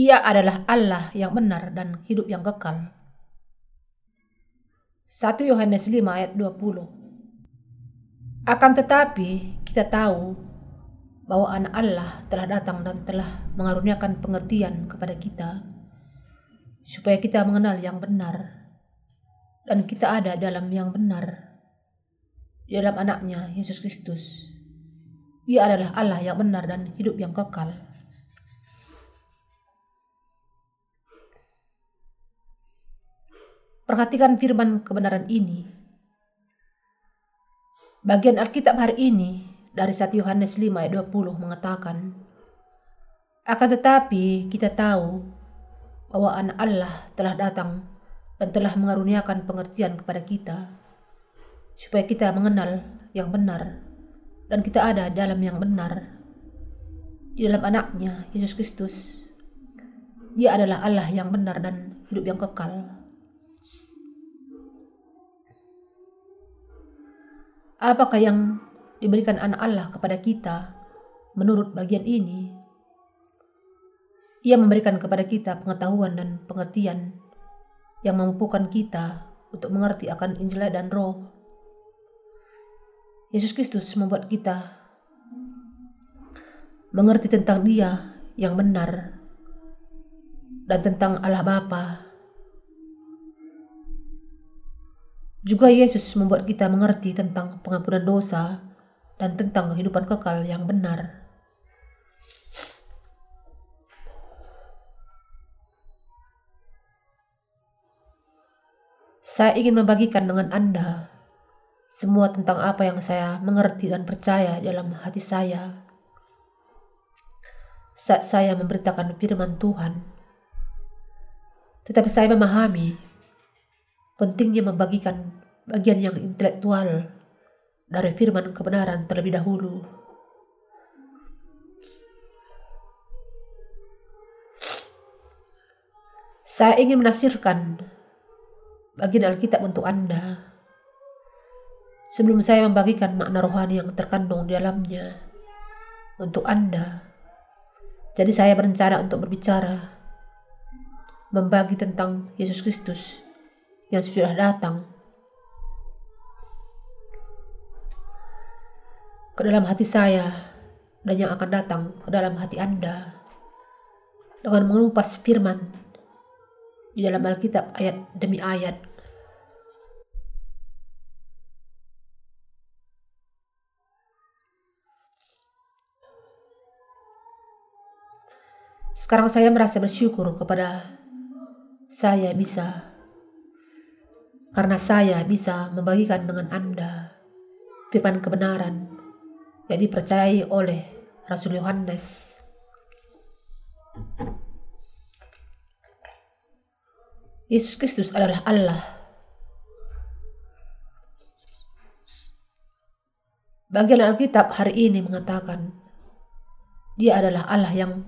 Ia adalah Allah yang benar dan hidup yang kekal. 1 Yohanes 5 ayat 20 Akan tetapi kita tahu bahwa anak Allah telah datang dan telah mengaruniakan pengertian kepada kita supaya kita mengenal yang benar dan kita ada dalam yang benar di dalam anaknya Yesus Kristus. Ia adalah Allah yang benar dan hidup yang kekal. Perhatikan firman kebenaran ini. Bagian Alkitab hari ini dari 1 Yohanes 5 ayat 20 mengatakan, Akan tetapi kita tahu bahwa anak Allah telah datang dan telah mengaruniakan pengertian kepada kita, supaya kita mengenal yang benar dan kita ada dalam yang benar, di dalam anaknya, Yesus Kristus. Dia adalah Allah yang benar dan hidup yang kekal. Apakah yang diberikan anak Allah kepada kita menurut bagian ini? Ia memberikan kepada kita pengetahuan dan pengertian yang memampukan kita untuk mengerti akan Injil dan Roh. Yesus Kristus membuat kita mengerti tentang Dia yang benar dan tentang Allah Bapa Juga Yesus membuat kita mengerti tentang pengampunan dosa dan tentang kehidupan kekal yang benar. Saya ingin membagikan dengan Anda semua tentang apa yang saya mengerti dan percaya dalam hati saya saat saya memberitakan firman Tuhan. Tetapi saya memahami pentingnya membagikan bagian yang intelektual dari firman kebenaran terlebih dahulu. Saya ingin menasirkan bagian Alkitab untuk Anda sebelum saya membagikan makna rohani yang terkandung di dalamnya untuk Anda. Jadi saya berencana untuk berbicara membagi tentang Yesus Kristus yang sudah datang ke dalam hati saya dan yang akan datang ke dalam hati Anda dengan mengupas firman di dalam Alkitab ayat demi ayat. Sekarang saya merasa bersyukur kepada saya bisa karena saya bisa membagikan dengan Anda firman kebenaran yang dipercayai oleh Rasul Yohanes. Yesus Kristus adalah Allah. Bagian Alkitab hari ini mengatakan dia adalah Allah yang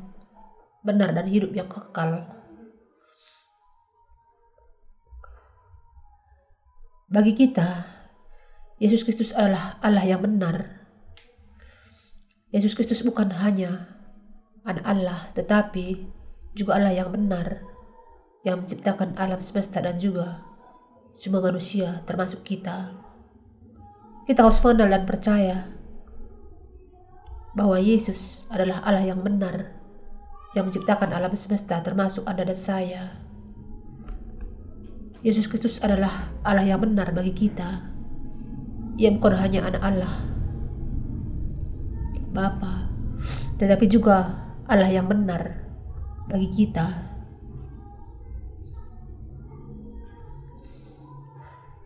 benar dan hidup yang kekal. Bagi kita, Yesus Kristus adalah Allah yang benar. Yesus Kristus bukan hanya anak Allah, tetapi juga Allah yang benar, yang menciptakan alam semesta dan juga semua manusia, termasuk kita. Kita harus mengenal dan percaya bahwa Yesus adalah Allah yang benar, yang menciptakan alam semesta, termasuk Anda dan saya. Yesus Kristus adalah Allah yang benar bagi kita. Ia bukan hanya anak Allah, Bapa, tetapi juga Allah yang benar bagi kita.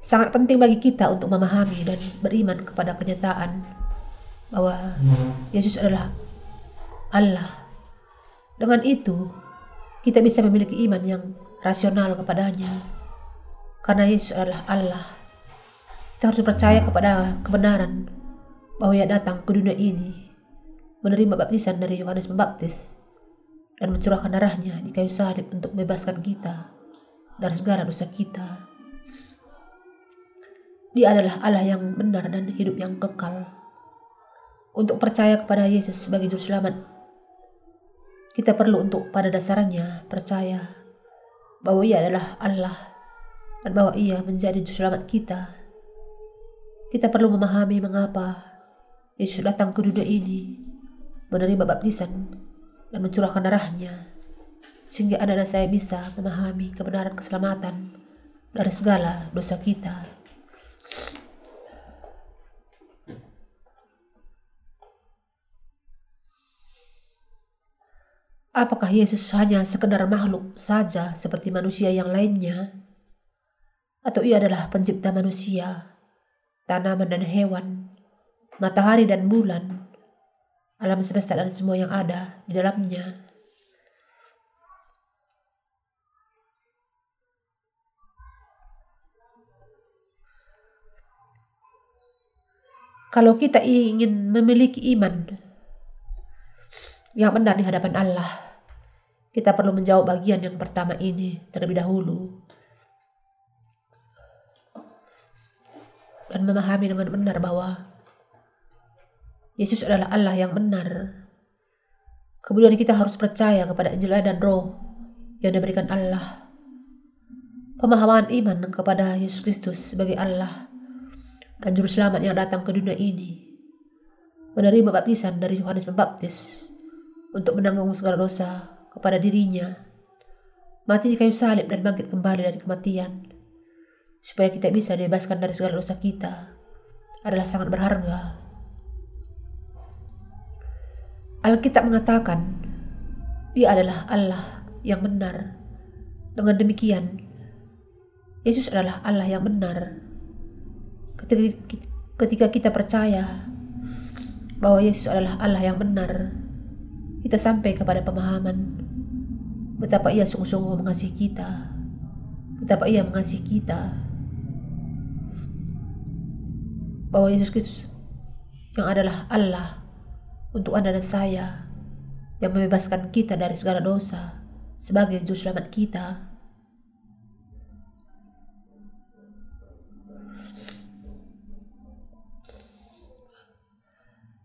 Sangat penting bagi kita untuk memahami dan beriman kepada kenyataan bahwa Yesus adalah Allah. Dengan itu, kita bisa memiliki iman yang rasional kepadanya karena Yesus adalah Allah. Kita harus percaya kepada kebenaran bahwa ia datang ke dunia ini menerima baptisan dari Yohanes Pembaptis dan mencurahkan darahnya di kayu salib untuk membebaskan kita dari segala dosa kita. Dia adalah Allah yang benar dan hidup yang kekal. Untuk percaya kepada Yesus sebagai juru selamat, kita perlu untuk pada dasarnya percaya bahwa ia adalah Allah dan bahwa ia menjadi selamat kita. Kita perlu memahami mengapa Yesus datang ke dunia ini, menerima baptisan dan mencurahkan darahnya, sehingga Anda dan saya bisa memahami kebenaran keselamatan dari segala dosa kita. Apakah Yesus hanya sekedar makhluk saja seperti manusia yang lainnya? Atau ia adalah pencipta manusia, tanaman dan hewan, matahari dan bulan, alam semesta dan semua yang ada di dalamnya? Kalau kita ingin memiliki iman yang benar di hadapan Allah, kita perlu menjawab bagian yang pertama ini terlebih dahulu. Dan memahami dengan benar bahwa Yesus adalah Allah yang benar. Kemudian kita harus percaya kepada Injil dan Roh yang diberikan Allah. Pemahaman iman kepada Yesus Kristus sebagai Allah dan Juru Selamat yang datang ke dunia ini. Menerima baptisan dari Yohanes Pembaptis untuk menanggung segala dosa kepada dirinya, mati di kayu salib dan bangkit kembali dari kematian, supaya kita bisa dibebaskan dari segala dosa kita, adalah sangat berharga. Alkitab mengatakan, dia adalah Allah yang benar. Dengan demikian, Yesus adalah Allah yang benar. Ketika kita percaya bahwa Yesus adalah Allah yang benar, kita sampai kepada pemahaman betapa ia sungguh-sungguh mengasihi kita, betapa ia mengasihi kita, bahwa Yesus Kristus yang adalah Allah untuk Anda dan saya yang membebaskan kita dari segala dosa sebagai juru selamat kita.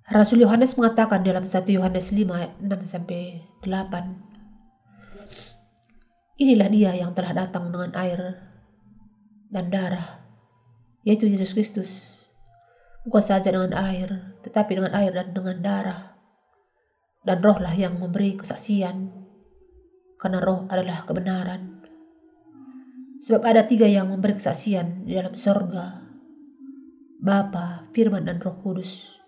Rasul Yohanes mengatakan dalam 1 Yohanes 5 ayat 6 sampai 8. Inilah dia yang telah datang dengan air dan darah, yaitu Yesus Kristus. Bukan saja dengan air, tetapi dengan air dan dengan darah. Dan rohlah yang memberi kesaksian, karena roh adalah kebenaran. Sebab ada tiga yang memberi kesaksian di dalam sorga, Bapa, Firman, dan Roh Kudus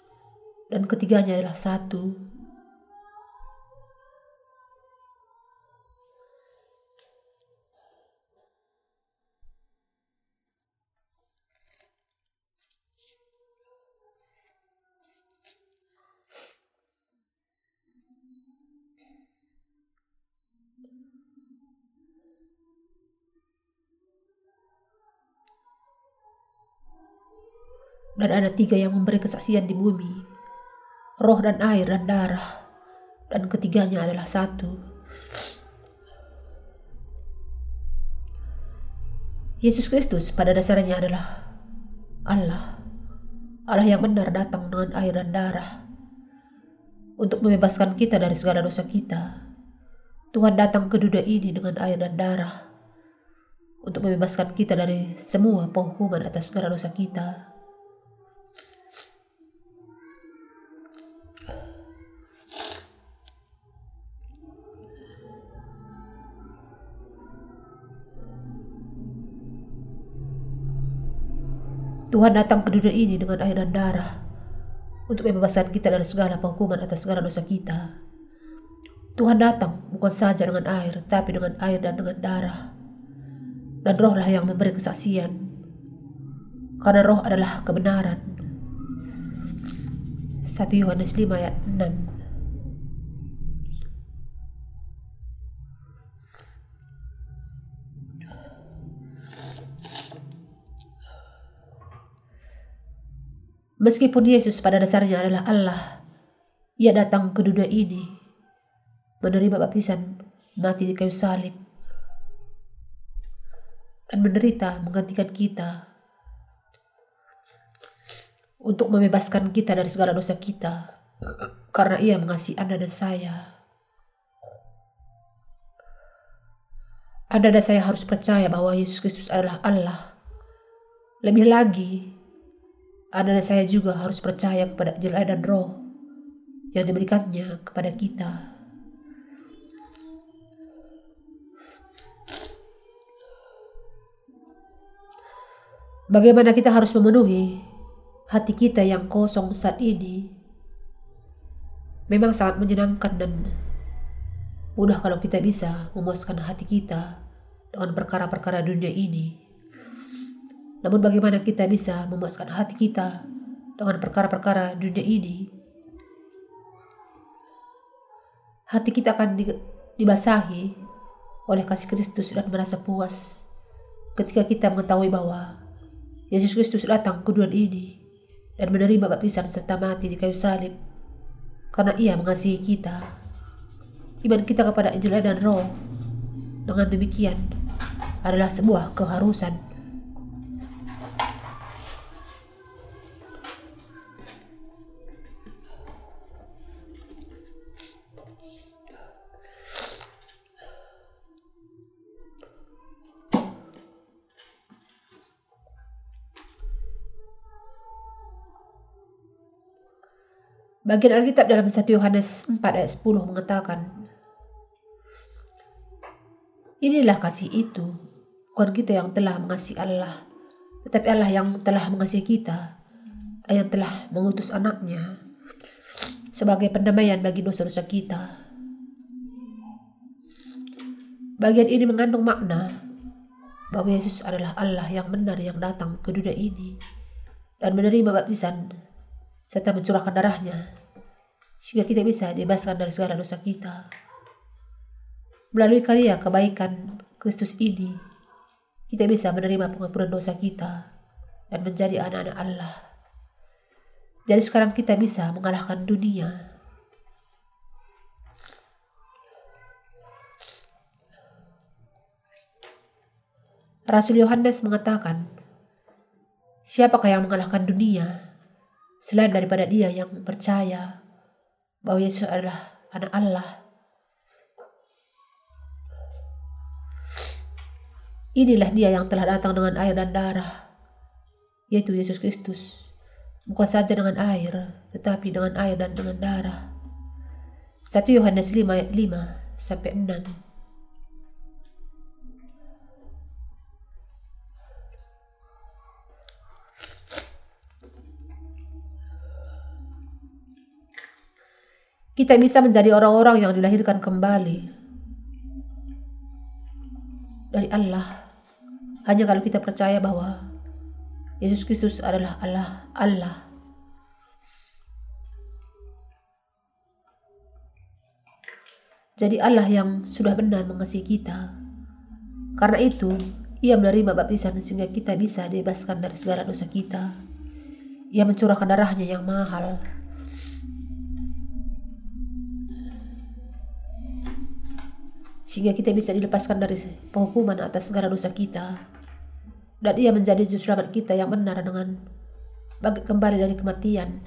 dan ketiganya adalah satu. Dan ada tiga yang memberi kesaksian di bumi, roh dan air dan darah, dan ketiganya adalah satu. Yesus Kristus pada dasarnya adalah Allah. Allah yang benar datang dengan air dan darah untuk membebaskan kita dari segala dosa kita. Tuhan datang ke dunia ini dengan air dan darah untuk membebaskan kita dari semua penghukuman atas segala dosa kita. Tuhan datang ke dunia ini dengan air dan darah untuk membebaskan kita dari segala penghukuman atas segala dosa kita. Tuhan datang bukan saja dengan air, tapi dengan air dan dengan darah. Dan rohlah yang memberi kesaksian. Karena roh adalah kebenaran. 1 Yohanes 5 ayat 6 Meskipun Yesus pada dasarnya adalah Allah, ia datang ke dunia ini, menerima baptisan, mati di kayu salib, dan menderita menggantikan kita untuk membebaskan kita dari segala dosa kita karena ia mengasihi Anda dan saya. Anda dan saya harus percaya bahwa Yesus Kristus adalah Allah. Lebih lagi, Anda dan saya juga harus percaya kepada Injil dan Roh yang diberikannya kepada kita. Bagaimana kita harus memenuhi hati kita yang kosong saat ini? Memang sangat menyenangkan dan mudah kalau kita bisa memuaskan hati kita dengan perkara-perkara dunia ini. Namun bagaimana kita bisa memuaskan hati kita dengan perkara-perkara dunia ini? Hati kita akan dibasahi oleh kasih Kristus dan merasa puas ketika kita mengetahui bahwa Yesus Kristus datang ke dunia ini dan menerima baptisan serta mati di kayu salib karena ia mengasihi kita. Iman kita kepada Injil dan Roh dengan demikian adalah sebuah keharusan. Bagian Alkitab dalam 1 Yohanes 4 ayat 10 mengatakan, Inilah kasih itu, bukan kita yang telah mengasihi Allah, tetapi Allah yang telah mengasihi kita, yang telah mengutus anaknya sebagai pendamaian bagi dosa-dosa kita. Bagian ini mengandung makna bahwa Yesus adalah Allah yang benar yang datang ke dunia ini dan menerima baptisan serta mencurahkan darahnya sehingga kita bisa dibebaskan dari segala dosa kita. Melalui karya kebaikan Kristus ini, kita bisa menerima pengampunan dosa kita dan menjadi anak-anak Allah. Jadi sekarang kita bisa mengalahkan dunia. Rasul Yohanes mengatakan, Siapakah yang mengalahkan dunia selain daripada dia yang percaya bahwa Yesus adalah anak Allah? Inilah dia yang telah datang dengan air dan darah, yaitu Yesus Kristus. Bukan saja dengan air, tetapi dengan air dan dengan darah. 1 Yohanes 5 ayat 5 sampai 6. Kita bisa menjadi orang-orang yang dilahirkan kembali dari Allah hanya kalau kita percaya bahwa Yesus Kristus adalah Allah, Allah. Jadi Allah yang sudah benar mengasihi kita. Karena itu, ia menerima baptisan sehingga kita bisa dibebaskan dari segala dosa kita. Ia mencurahkan darahnya yang mahal. Sehingga kita bisa dilepaskan dari penghukuman atas segala dosa kita dan ia menjadi juru selamat kita yang benar dengan kembali dari kematian.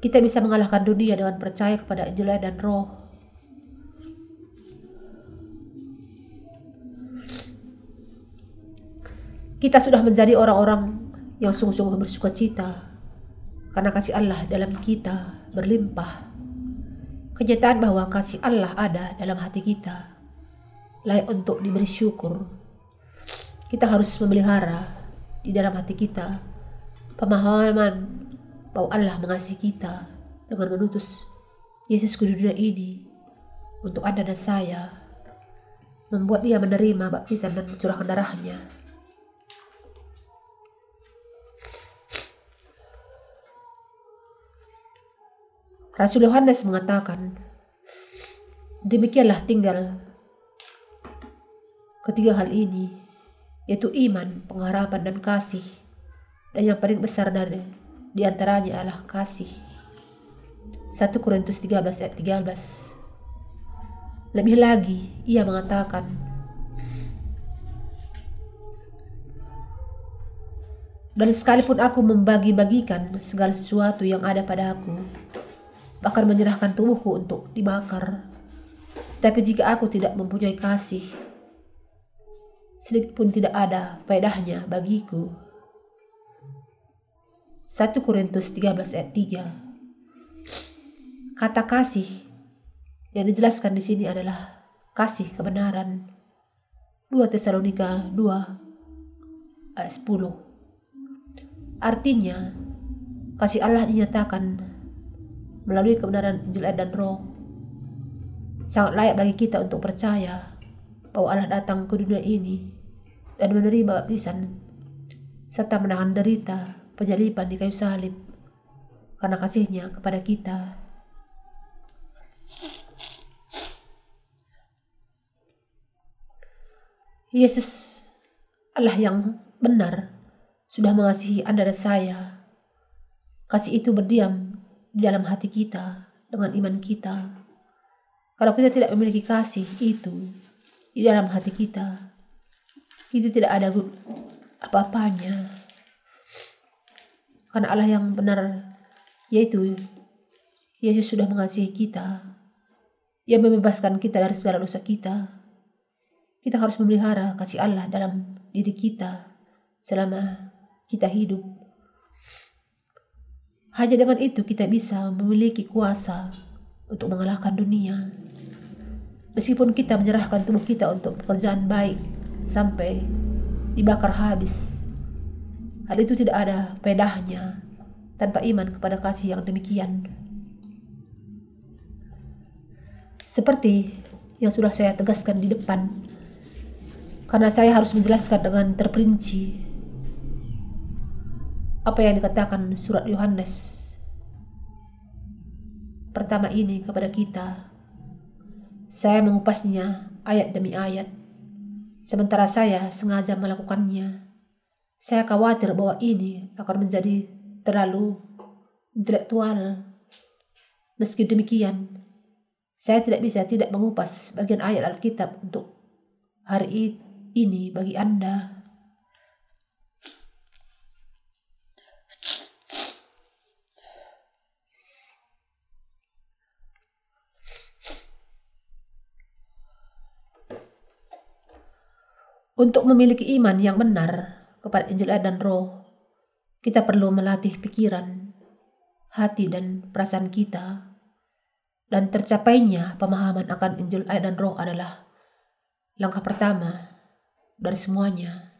Kita bisa mengalahkan dunia dengan percaya kepada Injil dan Roh. Kita sudah menjadi orang-orang yang sungguh-sungguh bersuka cita karena kasih Allah dalam kita berlimpah. Kenyataan bahwa kasih Allah ada dalam hati kita layak untuk diberi syukur. Kita harus memelihara di dalam hati kita pemahaman bahwa Allah mengasihi kita dengan menutus Yesus ke dunia ini untuk Anda dan saya membuat dia menerima baptisan dan mencurahkan darahnya. Rasul Yohanes mengatakan, demikianlah tinggal Ketiga hal ini, yaitu iman, pengharapan, dan kasih. Dan yang paling besar dari di antaranya adalah kasih. 1 Korintus 13 ayat 13. Lebih lagi, ia mengatakan, Dan sekalipun aku membagi-bagikan segala sesuatu yang ada pada aku, bahkan menyerahkan tubuhku untuk dibakar, Tapi jika aku tidak mempunyai kasih, sedikit pun tidak ada faedahnya bagiku. 1 Korintus 13 ayat 3 Kata kasih yang dijelaskan di sini adalah kasih kebenaran. 2 Tesalonika 2 ayat 10 Artinya, kasih Allah dinyatakan melalui kebenaran Injil dan Roh sangat layak bagi kita untuk percaya bahwa Allah datang ke dunia ini dan menerima baptisan serta menahan derita penyaliban di kayu salib karena kasihnya kepada kita. Yesus Allah yang benar sudah mengasihi Anda dan saya. Kasih itu berdiam di dalam hati kita dengan iman kita. Kalau kita tidak memiliki kasih itu di dalam hati kita, kita tidak ada apa-apanya. Karena Allah yang benar, yaitu Yesus sudah mengasihi kita, yang membebaskan kita dari segala dosa kita. Kita harus memelihara kasih Allah dalam diri kita selama kita hidup. Hanya dengan itu kita bisa memiliki kuasa untuk mengalahkan dunia. Meskipun kita menyerahkan tubuh kita untuk pekerjaan baik sampai dibakar habis, hal itu tidak ada pedahnya tanpa iman kepada kasih yang demikian. Seperti yang sudah saya tegaskan di depan, karena saya harus menjelaskan dengan terperinci apa yang dikatakan surat Yohanes pertama ini kepada kita saya mengupasnya ayat demi ayat. Sementara saya sengaja melakukannya. Saya khawatir bahwa ini akan menjadi terlalu intelektual. Meski demikian, saya tidak bisa tidak mengupas bagian ayat Alkitab untuk hari ini bagi Anda. Untuk memiliki iman yang benar kepada Injil dan Roh, kita perlu melatih pikiran, hati, dan perasaan kita. Dan tercapainya pemahaman akan Injil dan Roh adalah langkah pertama dari semuanya.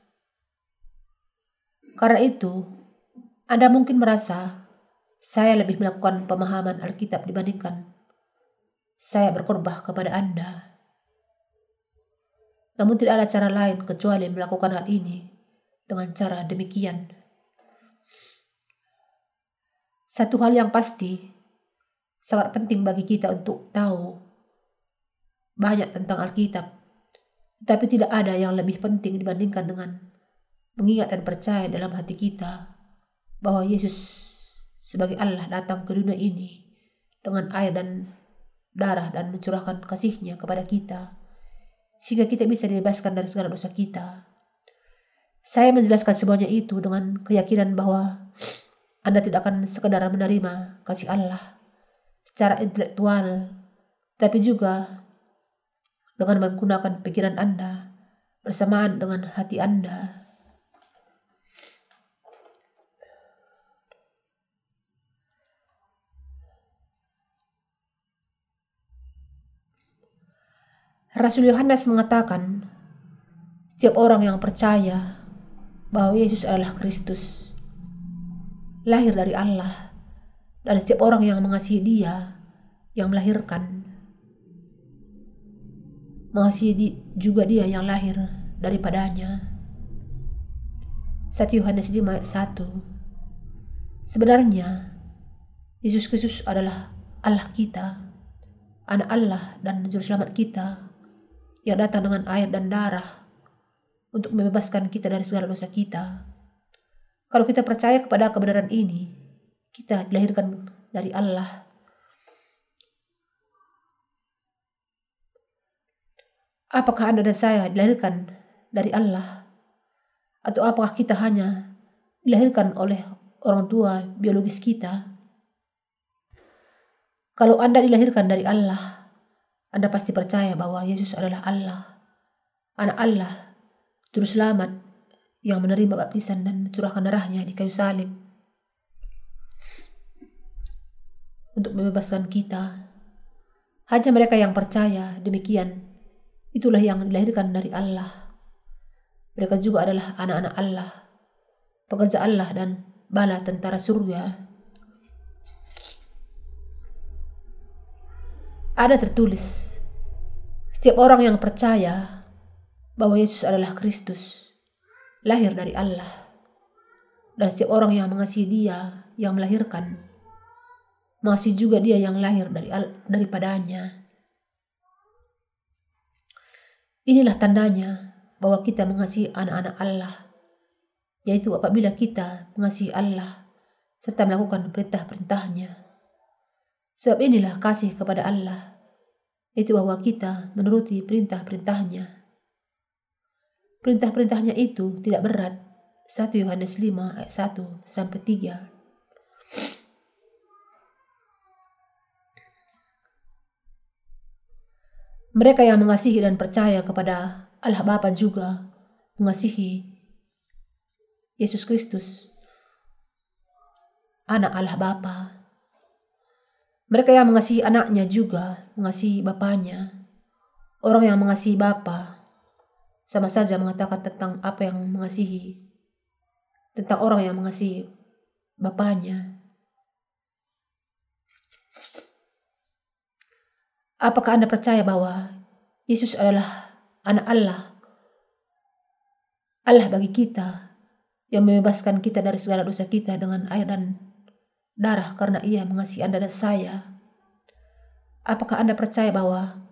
Karena itu, Anda mungkin merasa saya lebih melakukan pemahaman Alkitab dibandingkan saya berkorban kepada Anda. Namun tidak ada cara lain kecuali melakukan hal ini dengan cara demikian. Satu hal yang pasti, sangat penting bagi kita untuk tahu banyak tentang Alkitab, tetapi tidak ada yang lebih penting dibandingkan dengan mengingat dan percaya dalam hati kita bahwa Yesus sebagai Allah datang ke dunia ini dengan air dan darah dan mencurahkan kasihnya kepada kita sehingga kita bisa dibebaskan dari segala dosa kita. Saya menjelaskan semuanya itu dengan keyakinan bahwa Anda tidak akan sekedar menerima kasih Allah secara intelektual, tapi juga dengan menggunakan pikiran Anda bersamaan dengan hati Anda. Rasul Yohanes mengatakan, setiap orang yang percaya bahwa Yesus adalah Kristus, lahir dari Allah, dan setiap orang yang mengasihi Dia yang melahirkan, mengasihi juga Dia yang lahir daripadanya. 1 Yohanes 5 ayat 1 Sebenarnya, Yesus Kristus adalah Allah kita, anak Allah dan juru selamat kita yang datang dengan air dan darah untuk membebaskan kita dari segala dosa kita. Kalau kita percaya kepada kebenaran ini, kita dilahirkan dari Allah. Apakah Anda dan saya dilahirkan dari Allah? Atau apakah kita hanya dilahirkan oleh orang tua biologis kita? Kalau Anda dilahirkan dari Allah, Anda pasti percaya bahwa Yesus adalah Allah, anak Allah, juru selamat yang menerima baptisan dan mencurahkan darahnya di kayu salib untuk membebaskan kita. Hanya mereka yang percaya demikian, itulah yang dilahirkan dari Allah. Mereka juga adalah anak-anak Allah, pekerja Allah dan bala tentara surga. Ada tertulis, setiap orang yang percaya bahwa Yesus adalah Kristus, lahir dari Allah. Dan setiap orang yang mengasihi dia yang melahirkan, mengasihi juga dia yang lahir dari daripadanya. Inilah tandanya bahwa kita mengasihi anak-anak Allah, yaitu apabila kita mengasihi Allah serta melakukan perintah-perintahnya. Sebab inilah kasih kepada Allah, itu bahwa kita menuruti perintah-perintahnya. Perintah-perintahnya itu tidak berat. 1 Yohanes 5 ayat 1 sampai 3. Mereka yang mengasihi dan percaya kepada Allah Bapa juga mengasihi Yesus Kristus, anak Allah Bapa. Mereka yang mengasihi anaknya juga mengasihi bapaknya. Orang yang mengasihi bapa sama saja mengatakan tentang apa yang mengasihi tentang orang yang mengasihi bapaknya. Apakah Anda percaya bahwa Yesus adalah anak Allah? Allah bagi kita yang membebaskan kita dari segala dosa kita dengan air dan darah karena ia mengasihi Anda dan saya. Apakah Anda percaya bahwa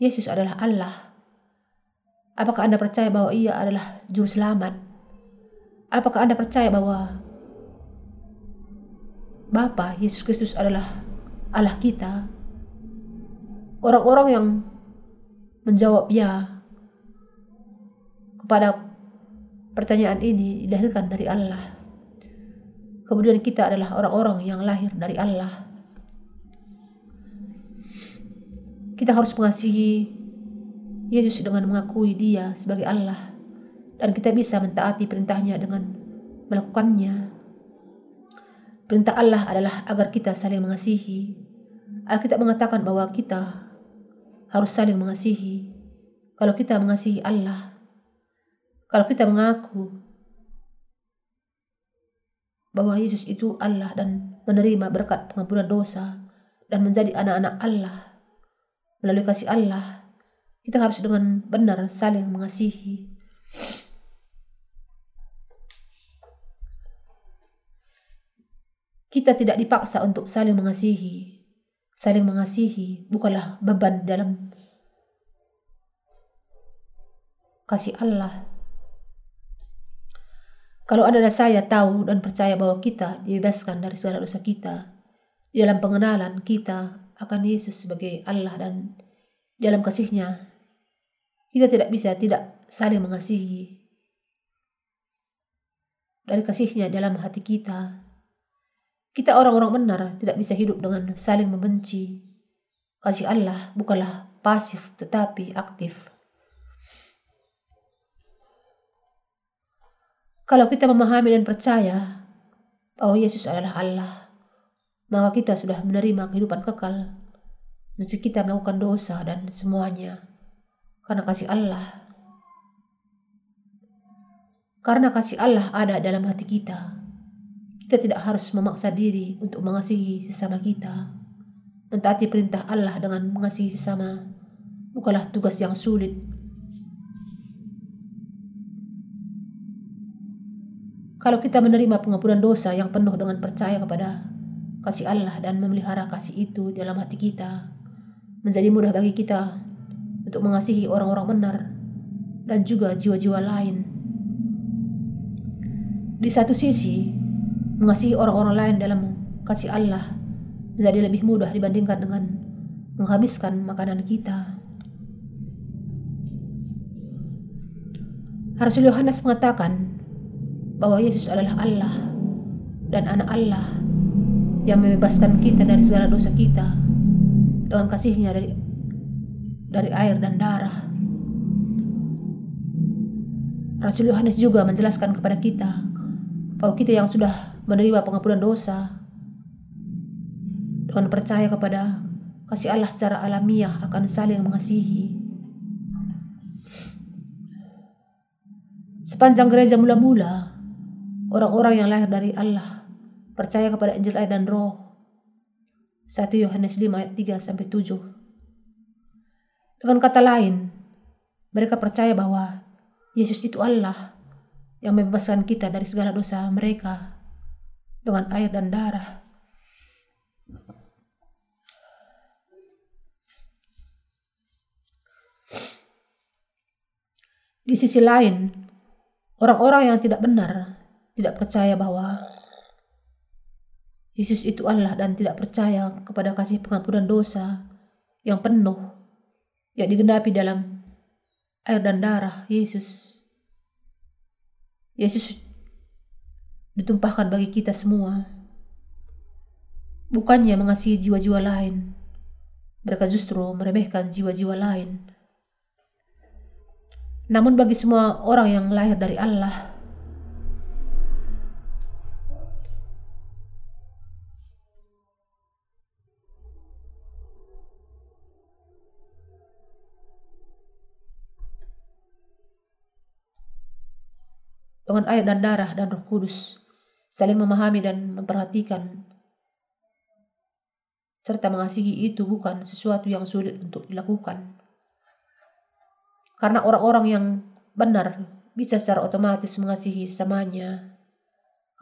Yesus adalah Allah? Apakah Anda percaya bahwa ia adalah juru selamat? Apakah Anda percaya bahwa Bapa Yesus Kristus adalah Allah kita? Orang-orang yang menjawab ya kepada pertanyaan ini dilahirkan dari Allah. Kemudian kita adalah orang-orang yang lahir dari Allah. Kita harus mengasihi Yesus dengan mengakui dia sebagai Allah. Dan kita bisa mentaati perintahnya dengan melakukannya. Perintah Allah adalah agar kita saling mengasihi. Alkitab mengatakan bahwa kita harus saling mengasihi. Kalau kita mengasihi Allah, kalau kita mengaku bahwa Yesus itu Allah dan menerima berkat pengampunan dosa dan menjadi anak-anak Allah. Melalui kasih Allah kita harus dengan benar saling mengasihi. Kita tidak dipaksa untuk saling mengasihi. Saling mengasihi bukanlah beban dalam kasih Allah kalau Anda dan saya tahu dan percaya bahwa kita dibebaskan dari segala dosa kita, di dalam pengenalan kita akan Yesus sebagai Allah dan di dalam kasihnya, kita tidak bisa tidak saling mengasihi. Dari kasihnya dalam hati kita, kita orang-orang benar tidak bisa hidup dengan saling membenci. Kasih Allah bukanlah pasif tetapi aktif. Kalau kita memahami dan percaya bahwa Yesus adalah Allah, maka kita sudah menerima kehidupan kekal. Meski kita melakukan dosa dan semuanya, karena kasih Allah. Karena kasih Allah ada dalam hati kita, kita tidak harus memaksa diri untuk mengasihi sesama kita. Mentaati perintah Allah dengan mengasihi sesama bukanlah tugas yang sulit Kalau kita menerima pengampunan dosa yang penuh dengan percaya kepada kasih Allah dan memelihara kasih itu dalam hati kita, menjadi mudah bagi kita untuk mengasihi orang-orang benar dan juga jiwa-jiwa lain. Di satu sisi, mengasihi orang-orang lain dalam kasih Allah menjadi lebih mudah dibandingkan dengan menghabiskan makanan kita. Rasul Yohanes mengatakan, bahwa Yesus adalah Allah dan anak Allah yang membebaskan kita dari segala dosa kita dengan kasihnya dari dari air dan darah. Rasul Yohanes juga menjelaskan kepada kita bahwa kita yang sudah menerima pengampunan dosa dengan percaya kepada kasih Allah secara alamiah akan saling mengasihi. Sepanjang gereja mula-mula, orang-orang yang lahir dari Allah percaya kepada Injil air dan roh. 1 Yohanes 5 ayat 3 sampai 7. Dengan kata lain, mereka percaya bahwa Yesus itu Allah yang membebaskan kita dari segala dosa mereka dengan air dan darah. Di sisi lain, orang-orang yang tidak benar tidak percaya bahwa Yesus itu Allah dan tidak percaya kepada kasih pengampunan dosa yang penuh yang digenapi dalam air dan darah Yesus. Yesus ditumpahkan bagi kita semua. Bukannya mengasihi jiwa-jiwa lain, mereka justru meremehkan jiwa-jiwa lain. Namun bagi semua orang yang lahir dari Allah, dengan air dan darah dan roh kudus, saling memahami dan memperhatikan, serta mengasihi itu bukan sesuatu yang sulit untuk dilakukan. Karena orang-orang yang benar bisa secara otomatis mengasihi sesamanya.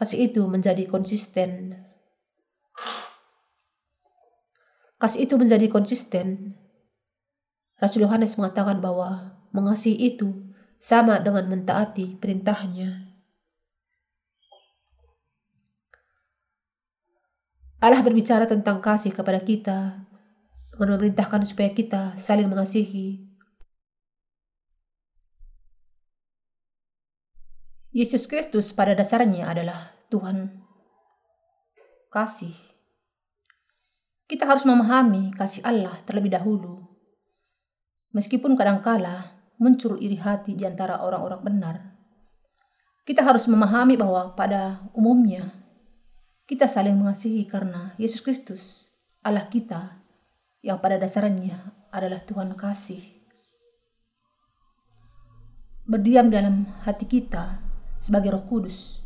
Kasih itu menjadi konsisten. Kasih itu menjadi konsisten. Rasul Yohanes mengatakan bahwa mengasihi itu sama dengan mentaati perintahnya. Allah berbicara tentang kasih kepada kita dengan memerintahkan supaya kita saling mengasihi. Yesus Kristus pada dasarnya adalah Tuhan kasih. Kita harus memahami kasih Allah terlebih dahulu. Meskipun kadangkala muncul iri hati di antara orang-orang benar. Kita harus memahami bahwa pada umumnya kita saling mengasihi karena Yesus Kristus, Allah kita, yang pada dasarnya adalah Tuhan kasih. Berdiam dalam hati kita sebagai Roh Kudus,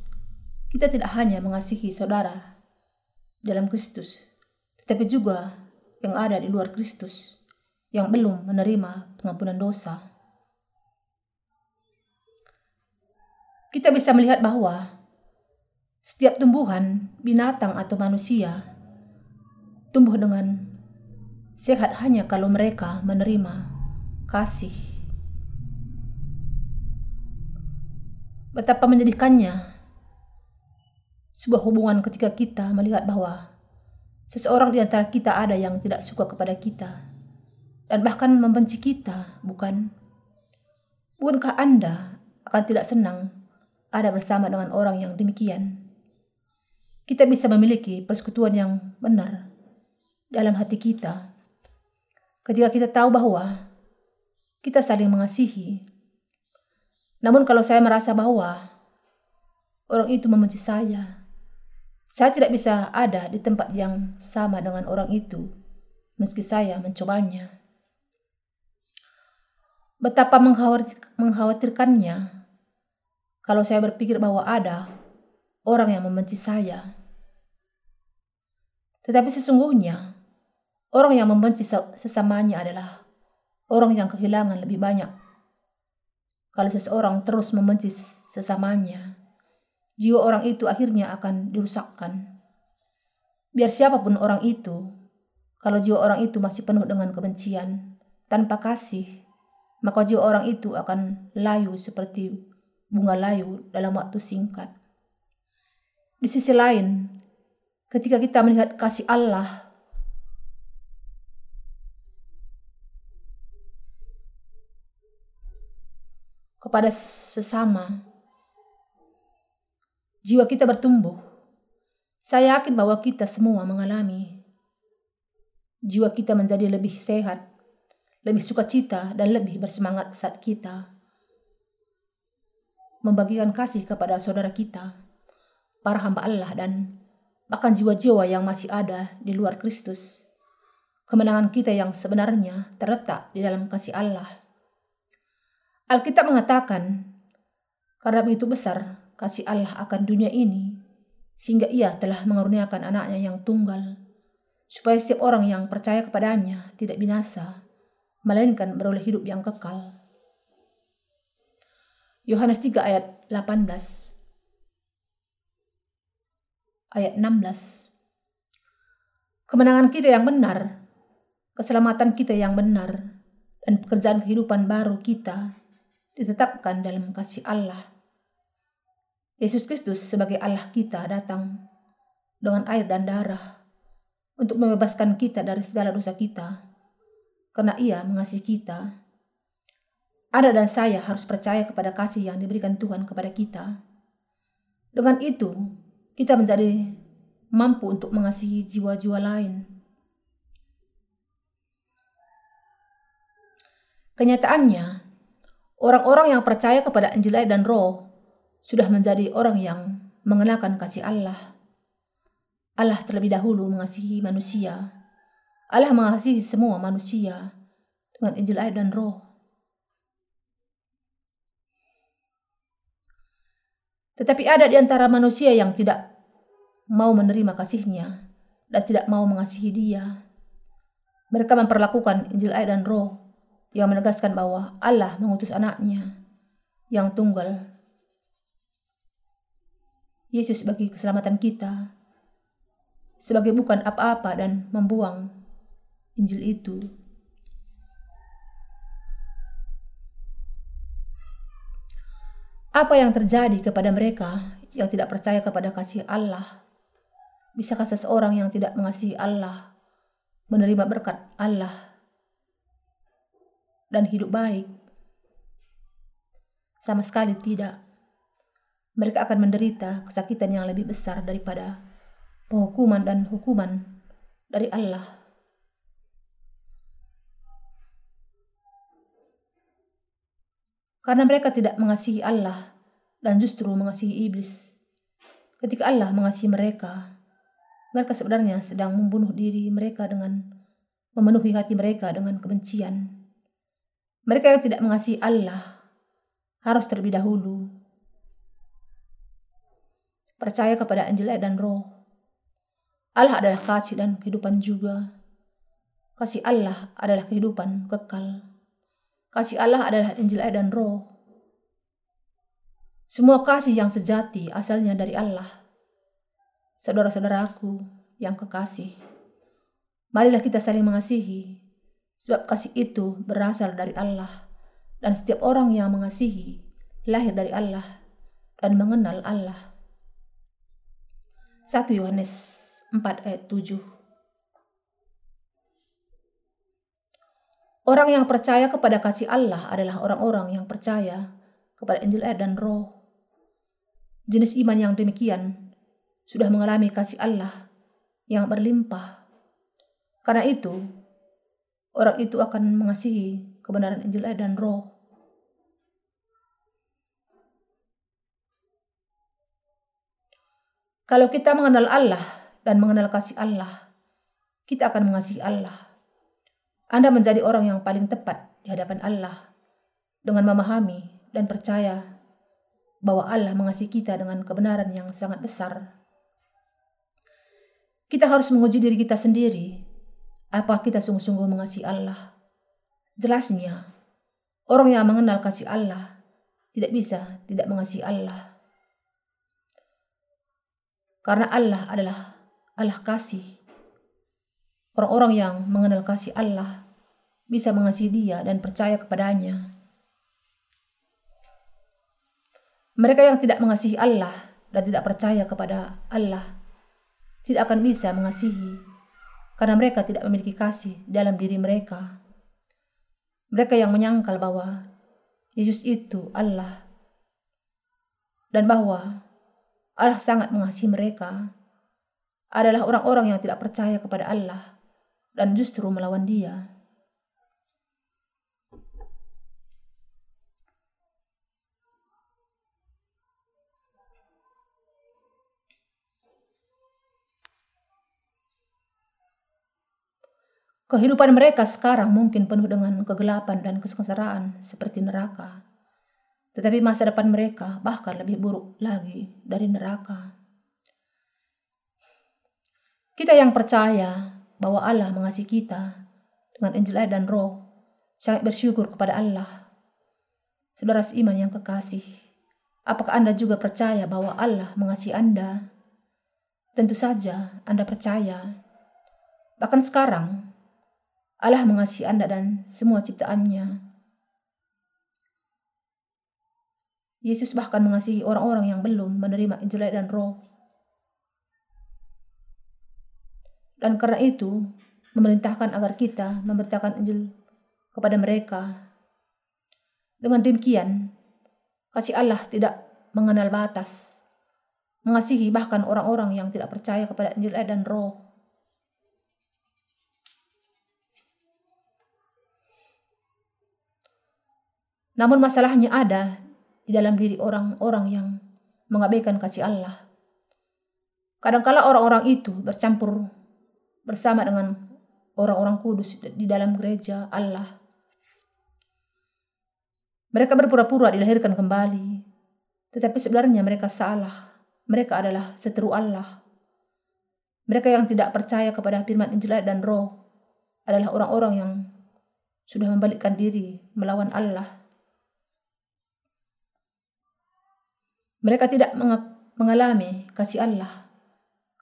kita tidak hanya mengasihi saudara dalam Kristus, tetapi juga yang ada di luar Kristus yang belum menerima pengampunan dosa. Kita bisa melihat bahwa setiap tumbuhan, binatang atau manusia tumbuh dengan sehat hanya kalau mereka menerima kasih. Betapa menyedihkannya sebuah hubungan ketika kita melihat bahwa seseorang di antara kita ada yang tidak suka kepada kita dan bahkan membenci kita, bukan? Bukankah Anda akan tidak senang ada bersama dengan orang yang demikian. Kita bisa memiliki persekutuan yang benar dalam hati kita ketika kita tahu bahwa kita saling mengasihi. Namun kalau saya merasa bahwa orang itu membenci saya, saya tidak bisa ada di tempat yang sama dengan orang itu meski saya mencobanya. Betapa mengkhawatirkannya kalau saya berpikir bahwa ada orang yang membenci saya. Tetapi sesungguhnya, orang yang membenci sesamanya adalah orang yang kehilangan lebih banyak. Kalau seseorang terus membenci sesamanya, jiwa orang itu akhirnya akan dirusakkan. Biar siapa pun orang itu, kalau jiwa orang itu masih penuh dengan kebencian, tanpa kasih, maka jiwa orang itu akan layu seperti bunga layu dalam waktu singkat. Di sisi lain, ketika kita melihat kasih Allah kepada sesama, jiwa kita bertumbuh. Saya yakin bahwa kita semua mengalami jiwa kita menjadi lebih sehat, lebih sukacita, dan lebih bersemangat saat kita membagikan kasih kepada saudara kita, para hamba Allah, dan bahkan jiwa-jiwa yang masih ada di luar Kristus. Kemenangan kita yang sebenarnya terletak di dalam kasih Allah. Alkitab mengatakan, karena begitu besar kasih Allah akan dunia ini, sehingga ia telah mengaruniakan anaknya yang tunggal, supaya setiap orang yang percaya kepadanya tidak binasa, melainkan beroleh hidup yang kekal. Yohanes 3 ayat 18 ayat 16 Kemenangan kita yang benar keselamatan kita yang benar, dan pekerjaan kehidupan baru kita ditetapkan dalam kasih Allah. Yesus Kristus sebagai Allah kita datang dengan air dan darah untuk membebaskan kita dari segala dosa kita, karena ia mengasihi kita. Ada dan saya harus percaya kepada kasih yang diberikan Tuhan kepada kita. Dengan itu, kita menjadi mampu untuk mengasihi jiwa-jiwa lain Kenyataannya, orang-orang yang percaya kepada Injil dan Roh sudah menjadi orang yang mengenakan kasih Allah. Allah terlebih dahulu mengasihi manusia. Allah mengasihi semua manusia dengan Injil dan Roh. Tetapi ada di antara manusia yang tidak mau menerima kasihnya dan tidak mau mengasihi dia. Mereka memperlakukan Injil dan Roh yang menegaskan bahwa Allah mengutus anaknya yang tunggal Yesus bagi keselamatan kita sebagai bukan apa-apa dan membuang Injil itu. Apa yang terjadi kepada mereka yang tidak percaya kepada kasih Allah? Bisakah seseorang yang tidak mengasihi Allah menerima berkat Allah dan hidup baik? Sama sekali tidak. Mereka akan menderita kesakitan yang lebih besar daripada penghukuman dan hukuman dari Allah. Karena mereka tidak mengasihi Allah dan justru mengasihi iblis. Ketika Allah mengasihi mereka, mereka sebenarnya sedang membunuh diri mereka dengan memenuhi hati mereka dengan kebencian. Mereka yang tidak mengasihi Allah harus terlebih dahulu percaya kepada Injil dan Roh. Allah adalah kasih dan kehidupan juga. Kasih Allah adalah kehidupan kekal. Kasih Allah adalah Injil dan Roh. Semua kasih yang sejati asalnya dari Allah. Saudara-saudaraku yang kekasih, marilah kita saling mengasihi Sebab kasih itu berasal dari Allah. Dan setiap orang yang mengasihi lahir dari Allah dan mengenal Allah. 1 Yohanes 4 ayat 7 Orang yang percaya kepada kasih Allah adalah orang-orang yang percaya kepada Injil air dan roh. Jenis iman yang demikian sudah mengalami kasih Allah yang berlimpah. Karena itu, orang itu akan mengasihi kebenaran Injil dan roh. Kalau kita mengenal Allah dan mengenal kasih Allah, kita akan mengasihi Allah. Anda menjadi orang yang paling tepat di hadapan Allah dengan memahami dan percaya bahwa Allah mengasihi kita dengan kebenaran yang sangat besar. Kita harus menguji diri kita sendiri apa kita sungguh-sungguh mengasihi Allah? Jelasnya, orang yang mengenal kasih Allah tidak bisa tidak mengasihi Allah. Karena Allah adalah Allah kasih. Orang-orang yang mengenal kasih Allah bisa mengasihi dia dan percaya kepadanya. Mereka yang tidak mengasihi Allah dan tidak percaya kepada Allah tidak akan bisa mengasihi karena mereka tidak memiliki kasih dalam diri mereka. Mereka yang menyangkal bahwa Yesus itu Allah dan bahwa Allah sangat mengasihi mereka adalah orang-orang yang tidak percaya kepada Allah dan justru melawan Dia. Kehidupan mereka sekarang mungkin penuh dengan kegelapan dan kesengsaraan seperti neraka. Tetapi masa depan mereka bahkan lebih buruk lagi dari neraka. Kita yang percaya bahwa Allah mengasihi kita dengan Injil dan Roh, sangat bersyukur kepada Allah. Saudara seiman yang kekasih, apakah Anda juga percaya bahwa Allah mengasihi Anda? Tentu saja Anda percaya. Bahkan sekarang, Allah mengasihi Anda dan semua ciptaannya. Yesus bahkan mengasihi orang-orang yang belum menerima Injil dan Roh. Dan karena itu, memerintahkan agar kita memberitakan Injil kepada mereka. Dengan demikian, kasih Allah tidak mengenal batas. Mengasihi bahkan orang-orang yang tidak percaya kepada Injil dan Roh. Namun masalahnya ada di dalam diri orang-orang yang mengabaikan kasih Allah. Kadangkala orang-orang itu bercampur bersama dengan orang-orang kudus di dalam gereja Allah. Mereka berpura-pura dilahirkan kembali, tetapi sebenarnya mereka salah. Mereka adalah seteru Allah. Mereka yang tidak percaya kepada firman Injil dan Roh adalah orang-orang yang sudah membalikkan diri melawan Allah Mereka tidak mengalami kasih Allah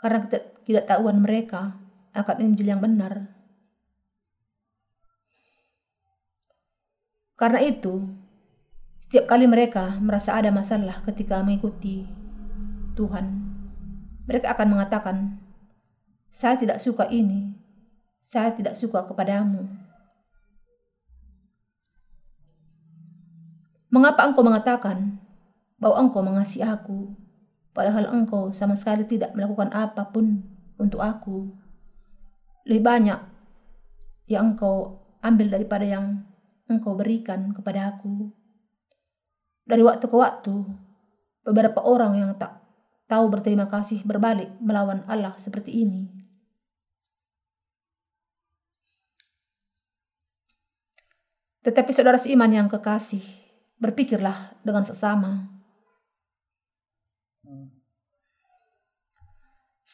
karena ketidaktahuan mereka akan Injil yang benar. Karena itu, setiap kali mereka merasa ada masalah ketika mengikuti Tuhan, mereka akan mengatakan, "Saya tidak suka ini, saya tidak suka kepadamu." Mengapa engkau mengatakan, bahwa engkau mengasihi aku, padahal engkau sama sekali tidak melakukan apa pun untuk aku. Lebih banyak yang engkau ambil daripada yang engkau berikan kepada aku. Dari waktu ke waktu, beberapa orang yang tak tahu berterima kasih berbalik melawan Allah seperti ini. Tetapi saudara seiman yang kekasih, berpikirlah dengan sesama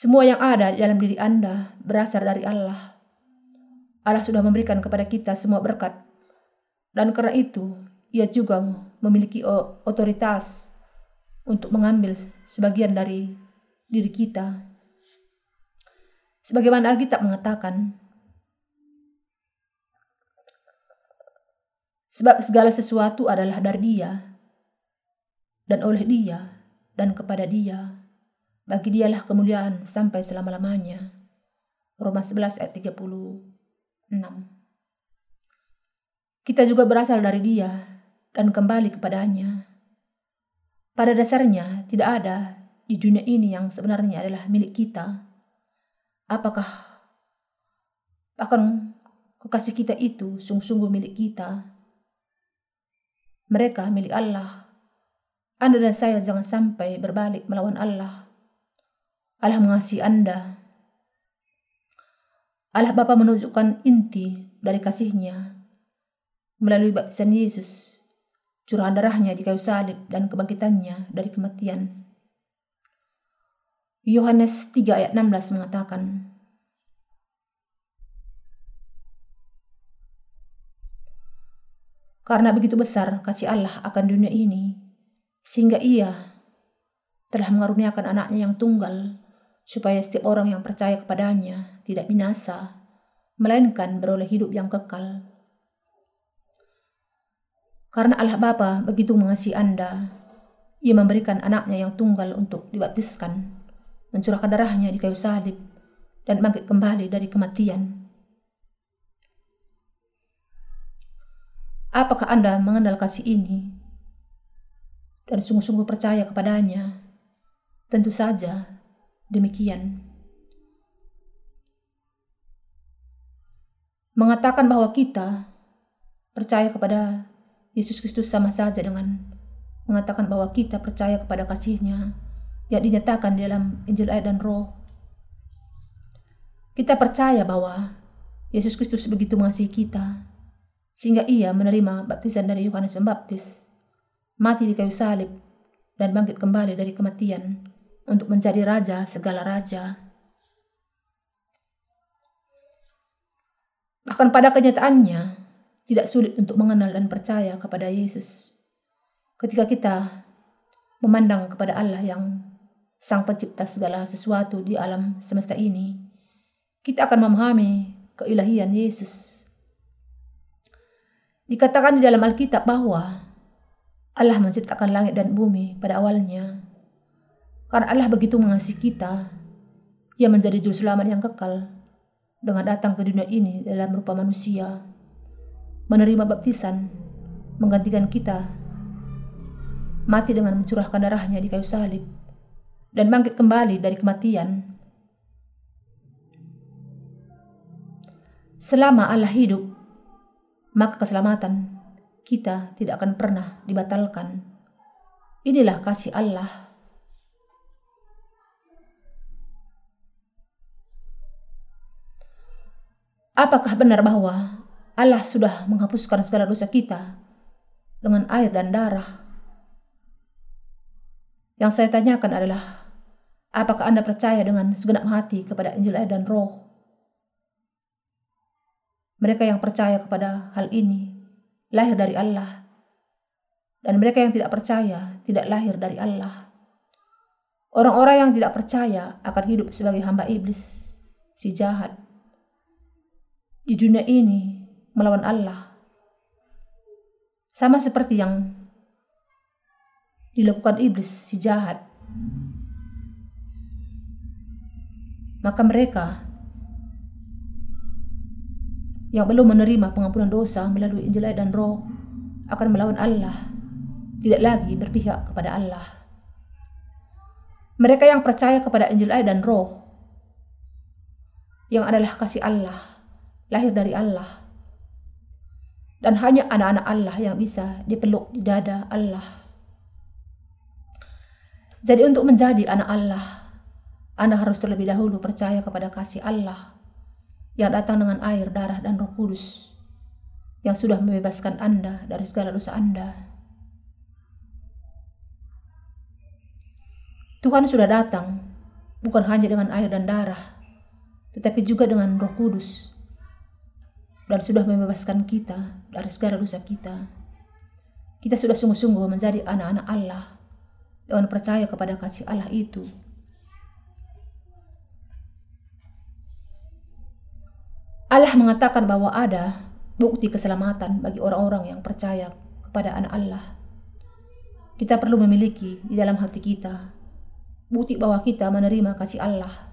Semua yang ada di dalam diri Anda berasal dari Allah. Allah sudah memberikan kepada kita semua berkat. Dan karena itu, ia juga memiliki otoritas untuk mengambil sebagian dari diri kita. Sebagaimana Alkitab mengatakan, sebab segala sesuatu adalah dari dia, dan oleh dia, dan kepada dia. Bagi dialah kemuliaan sampai selama-lamanya. Roma 11 ayat 36. Kita juga berasal dari dia dan kembali kepadanya. Pada dasarnya tidak ada di dunia ini yang sebenarnya adalah milik kita. Apakah bahkan kekasih kita itu sungguh-sungguh milik kita? Mereka milik Allah. Anda dan saya jangan sampai berbalik melawan Allah. Allah mengasihi Anda. Allah Bapa menunjukkan inti dari kasihnya melalui baptisan Yesus, curahan darahnya di kayu salib dan kebangkitannya dari kematian. Yohanes 3 ayat 16 mengatakan, Karena begitu besar kasih Allah akan dunia ini, sehingga ia telah mengaruniakan anaknya yang tunggal supaya setiap orang yang percaya kepadanya tidak binasa, melainkan beroleh hidup yang kekal. Karena Allah Bapa begitu mengasihi Anda, ia memberikan anaknya yang tunggal untuk dibaptiskan, mencurahkan darahnya di kayu salib, dan bangkit kembali dari kematian. Apakah Anda mengenal kasih ini dan sungguh-sungguh percaya kepadanya? Tentu saja, Demikian. mengatakan bahwa kita percaya kepada Yesus Kristus sama saja dengan mengatakan bahwa kita percaya kepada kasihnya yang dinyatakan di dalam Injil air dan roh. Kita percaya bahwa Yesus Kristus begitu mengasihi kita, sehingga ia menerima baptisan dari Yohanes Pembaptis, mati di kayu salib, dan bangkit kembali dari kematian untuk menjadi raja segala raja. Bahkan pada kenyataannya, tidak sulit untuk mengenal dan percaya kepada Yesus. Ketika kita memandang kepada Allah yang Sang Pencipta segala sesuatu di alam semesta ini, kita akan memahami keilahian Yesus. Dikatakan di dalam Alkitab bahwa Allah menciptakan langit dan bumi pada awalnya. Karena Allah begitu mengasihi kita, ia menjadi juru selamat yang kekal dengan datang ke dunia ini dalam rupa manusia, menerima baptisan, menggantikan kita, mati dengan mencurahkan darahnya di kayu salib, dan bangkit kembali dari kematian. Selama Allah hidup, maka keselamatan kita tidak akan pernah dibatalkan. Inilah kasih Allah Apakah benar bahwa Allah sudah menghapuskan segala dosa kita dengan air dan darah? Yang saya tanyakan adalah, apakah Anda percaya dengan segenap hati kepada Injil air dan roh? Mereka yang percaya kepada hal ini lahir dari Allah. Dan mereka yang tidak percaya tidak lahir dari Allah. Orang-orang yang tidak percaya akan hidup sebagai hamba iblis, si jahat di dunia ini melawan Allah. Sama seperti yang dilakukan iblis si jahat. Maka mereka yang belum menerima pengampunan dosa melalui Injil dan Roh akan melawan Allah, tidak lagi berpihak kepada Allah. Mereka yang percaya kepada Injil dan Roh yang adalah kasih Allah lahir dari Allah. Dan hanya anak-anak Allah yang bisa dipeluk di dada Allah. Jadi untuk menjadi anak Allah, Anda harus terlebih dahulu percaya kepada kasih Allah yang datang dengan air, darah, dan roh kudus yang sudah membebaskan Anda dari segala dosa Anda. Tuhan sudah datang bukan hanya dengan air dan darah, tetapi juga dengan roh kudus dan sudah membebaskan kita dari segala dosa kita. Kita sudah sungguh-sungguh menjadi anak-anak Allah dengan percaya kepada kasih Allah itu. Allah mengatakan bahwa ada bukti keselamatan bagi orang-orang yang percaya kepada anak Allah. Kita perlu memiliki di dalam hati kita bukti bahwa kita menerima kasih Allah.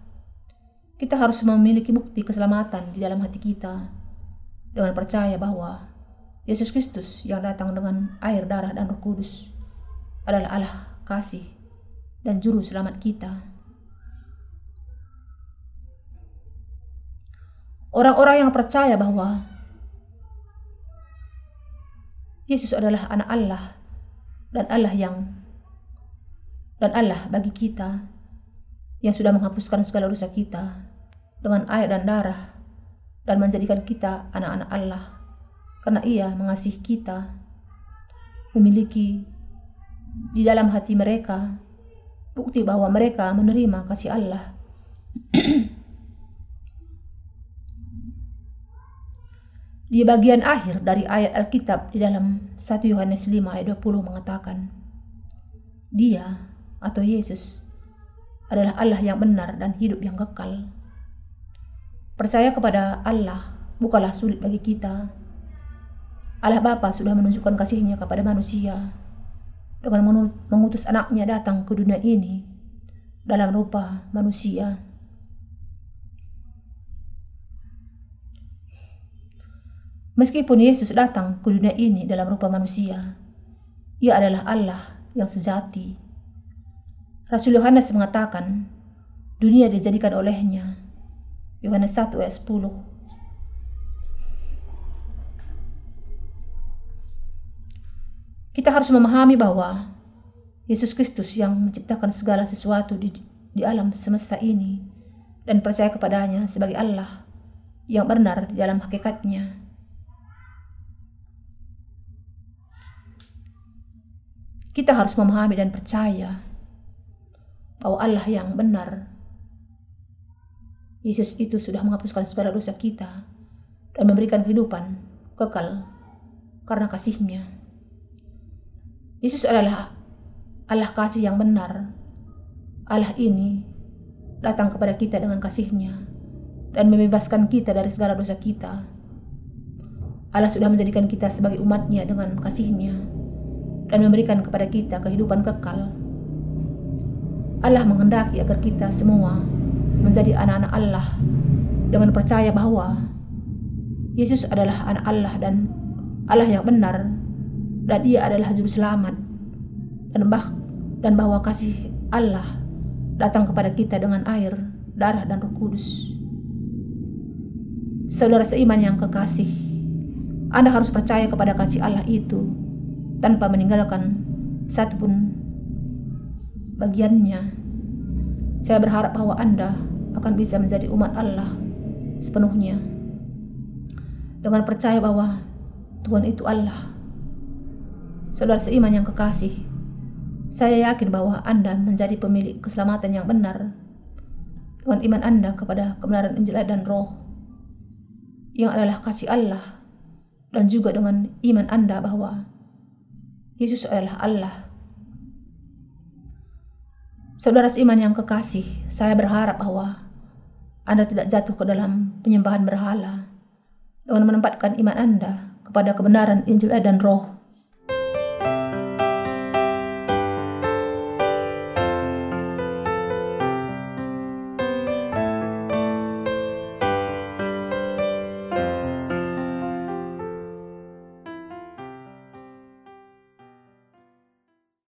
Kita harus memiliki bukti keselamatan di dalam hati kita dengan percaya bahwa Yesus Kristus yang datang dengan air, darah, dan roh kudus adalah Allah kasih dan juru selamat kita. Orang-orang yang percaya bahwa Yesus adalah anak Allah dan Allah yang dan Allah bagi kita yang sudah menghapuskan segala dosa kita dengan air dan darah dan menjadikan kita anak-anak Allah karena ia mengasihi kita memiliki di dalam hati mereka bukti bahwa mereka menerima kasih Allah Di bagian akhir dari ayat Alkitab di dalam 1 Yohanes 5 ayat 20 mengatakan, Dia atau Yesus adalah Allah yang benar dan hidup yang kekal. Percaya kepada Allah bukanlah sulit bagi kita. Allah Bapa sudah menunjukkan kasihnya kepada manusia dengan mengutus anaknya datang ke dunia ini dalam rupa manusia. Meskipun Yesus datang ke dunia ini dalam rupa manusia, ia adalah Allah yang sejati. Rasul Yohanes mengatakan, dunia dijadikan olehnya, Yohanes 1 ayat 10. Kita harus memahami bahwa Yesus Kristus yang menciptakan segala sesuatu di, di alam semesta ini dan percaya kepadanya sebagai Allah yang benar di dalam hakikatnya. Kita harus memahami dan percaya bahwa Allah yang benar Yesus itu sudah menghapuskan segala dosa kita dan memberikan kehidupan kekal karena kasihnya. Yesus adalah Allah kasih yang benar. Allah ini datang kepada kita dengan kasihnya dan membebaskan kita dari segala dosa kita. Allah sudah menjadikan kita sebagai umatnya dengan kasihnya dan memberikan kepada kita kehidupan kekal. Allah menghendaki agar kita semua menjadi anak-anak Allah dengan percaya bahwa Yesus adalah anak Allah dan Allah yang benar dan ia adalah juru selamat dan bah dan bahwa kasih Allah datang kepada kita dengan air, darah dan Roh Kudus. Saudara seiman yang kekasih, Anda harus percaya kepada kasih Allah itu tanpa meninggalkan satupun bagiannya. Saya berharap bahwa Anda akan bisa menjadi umat Allah sepenuhnya dengan percaya bahwa Tuhan itu Allah. Saudara seiman yang kekasih, saya yakin bahwa Anda menjadi pemilik keselamatan yang benar dengan iman Anda kepada kebenaran Injil dan Roh yang adalah kasih Allah dan juga dengan iman Anda bahwa Yesus adalah Allah. Saudara seiman yang kekasih, saya berharap bahwa Anda tidak jatuh ke dalam penyembahan berhala dengan menempatkan iman Anda kepada kebenaran Injil dan Roh